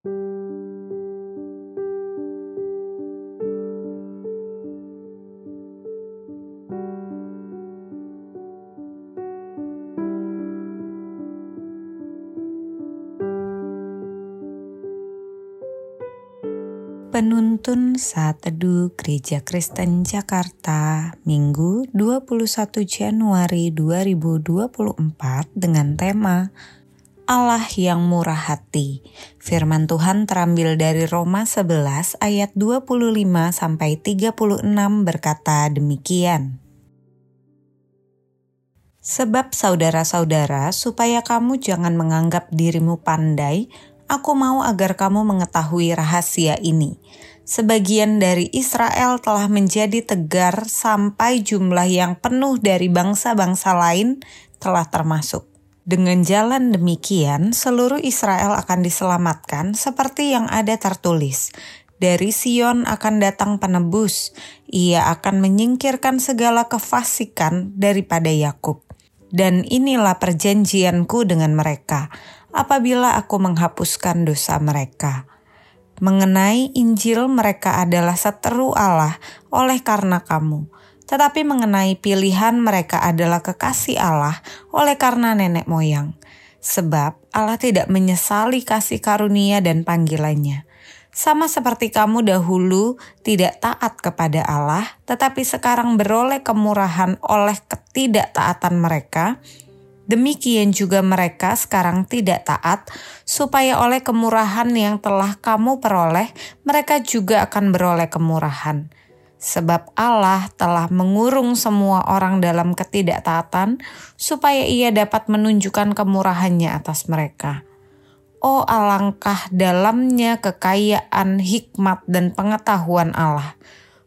Penuntun Saat Teduh Gereja Kristen Jakarta Minggu 21 Januari 2024 dengan tema Allah yang murah hati. Firman Tuhan terambil dari Roma 11 ayat 25 sampai 36 berkata demikian. Sebab saudara-saudara, supaya kamu jangan menganggap dirimu pandai, Aku mau agar kamu mengetahui rahasia ini. Sebagian dari Israel telah menjadi tegar sampai jumlah yang penuh dari bangsa-bangsa lain telah termasuk. Dengan jalan demikian, seluruh Israel akan diselamatkan seperti yang ada tertulis. Dari Sion akan datang penebus, ia akan menyingkirkan segala kefasikan daripada Yakub. Dan inilah perjanjianku dengan mereka apabila aku menghapuskan dosa mereka. Mengenai Injil mereka adalah seteru Allah oleh karena kamu, tetapi mengenai pilihan mereka adalah kekasih Allah oleh karena nenek moyang. Sebab Allah tidak menyesali kasih karunia dan panggilannya. Sama seperti kamu dahulu tidak taat kepada Allah, tetapi sekarang beroleh kemurahan oleh ketidaktaatan mereka, Demikian juga mereka sekarang tidak taat, supaya oleh kemurahan yang telah kamu peroleh, mereka juga akan beroleh kemurahan. Sebab Allah telah mengurung semua orang dalam ketidaktaatan, supaya ia dapat menunjukkan kemurahannya atas mereka. Oh alangkah dalamnya kekayaan, hikmat, dan pengetahuan Allah.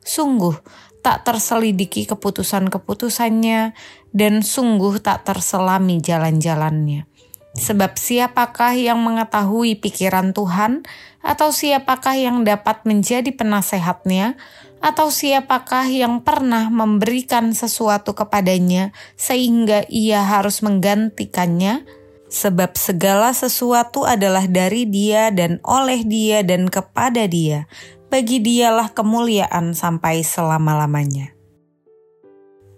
Sungguh, tak terselidiki keputusan-keputusannya, dan sungguh tak terselami jalan-jalannya. Sebab siapakah yang mengetahui pikiran Tuhan, atau siapakah yang dapat menjadi penasehatnya, atau siapakah yang pernah memberikan sesuatu kepadanya sehingga ia harus menggantikannya? Sebab segala sesuatu adalah dari Dia dan oleh Dia dan kepada Dia, bagi dialah kemuliaan sampai selama-lamanya.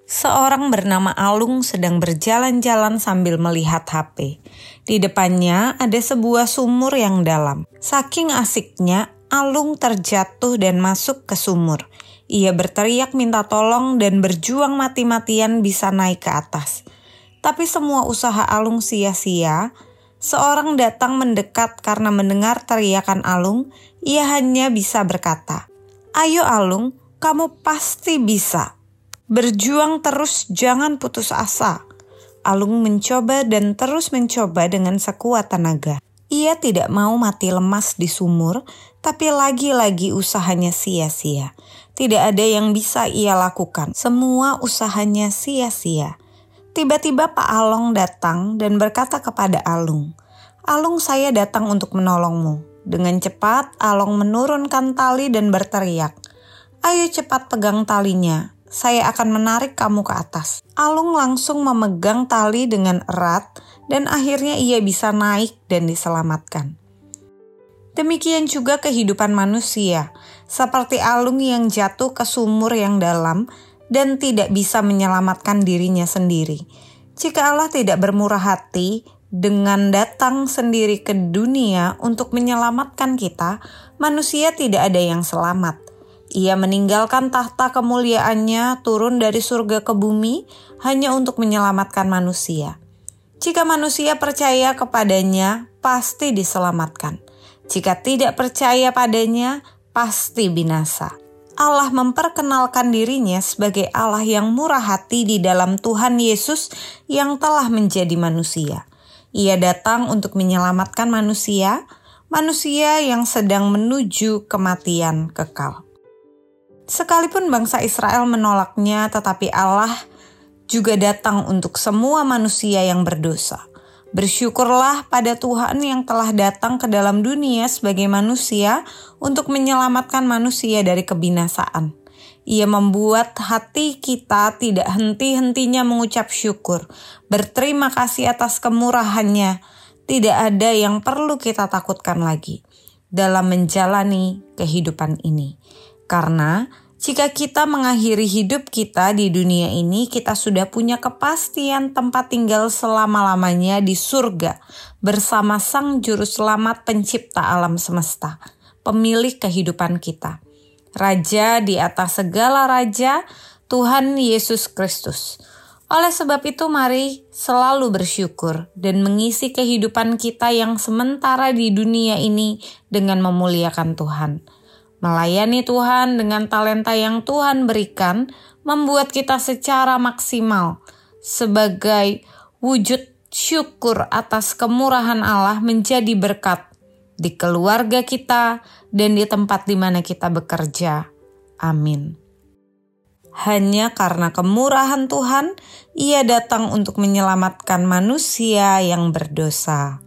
Seorang bernama Alung sedang berjalan-jalan sambil melihat HP. Di depannya ada sebuah sumur yang dalam. Saking asiknya, Alung terjatuh dan masuk ke sumur. Ia berteriak minta tolong dan berjuang mati-matian bisa naik ke atas. Tapi semua usaha Alung sia-sia. Seorang datang mendekat karena mendengar teriakan Alung ia hanya bisa berkata, "Ayo Alung, kamu pasti bisa. Berjuang terus, jangan putus asa." Alung mencoba dan terus mencoba dengan sekuat tenaga. Ia tidak mau mati lemas di sumur, tapi lagi-lagi usahanya sia-sia. Tidak ada yang bisa ia lakukan. Semua usahanya sia-sia. Tiba-tiba Pak Along datang dan berkata kepada Alung, "Alung, saya datang untuk menolongmu." Dengan cepat, Along menurunkan tali dan berteriak, Ayo cepat pegang talinya, saya akan menarik kamu ke atas. Alung langsung memegang tali dengan erat dan akhirnya ia bisa naik dan diselamatkan. Demikian juga kehidupan manusia, seperti Alung yang jatuh ke sumur yang dalam dan tidak bisa menyelamatkan dirinya sendiri. Jika Allah tidak bermurah hati, dengan datang sendiri ke dunia untuk menyelamatkan kita, manusia tidak ada yang selamat. Ia meninggalkan tahta kemuliaannya, turun dari surga ke bumi hanya untuk menyelamatkan manusia. Jika manusia percaya kepadanya, pasti diselamatkan. Jika tidak percaya padanya, pasti binasa. Allah memperkenalkan dirinya sebagai Allah yang murah hati di dalam Tuhan Yesus yang telah menjadi manusia. Ia datang untuk menyelamatkan manusia, manusia yang sedang menuju kematian kekal. Sekalipun bangsa Israel menolaknya, tetapi Allah juga datang untuk semua manusia yang berdosa. Bersyukurlah pada Tuhan yang telah datang ke dalam dunia sebagai manusia untuk menyelamatkan manusia dari kebinasaan. Ia membuat hati kita tidak henti-hentinya mengucap syukur, berterima kasih atas kemurahannya. Tidak ada yang perlu kita takutkan lagi. dalam menjalani kehidupan ini. Karena jika kita mengakhiri hidup kita di dunia ini, kita sudah punya kepastian tempat tinggal selama-lamanya di surga bersama Sang Juru Selamat Pencipta alam semesta, pemilik kehidupan kita. Raja di atas segala raja, Tuhan Yesus Kristus. Oleh sebab itu, mari selalu bersyukur dan mengisi kehidupan kita yang sementara di dunia ini dengan memuliakan Tuhan. Melayani Tuhan dengan talenta yang Tuhan berikan membuat kita secara maksimal sebagai wujud syukur atas kemurahan Allah menjadi berkat di keluarga kita dan di tempat di mana kita bekerja. Amin. Hanya karena kemurahan Tuhan, Ia datang untuk menyelamatkan manusia yang berdosa.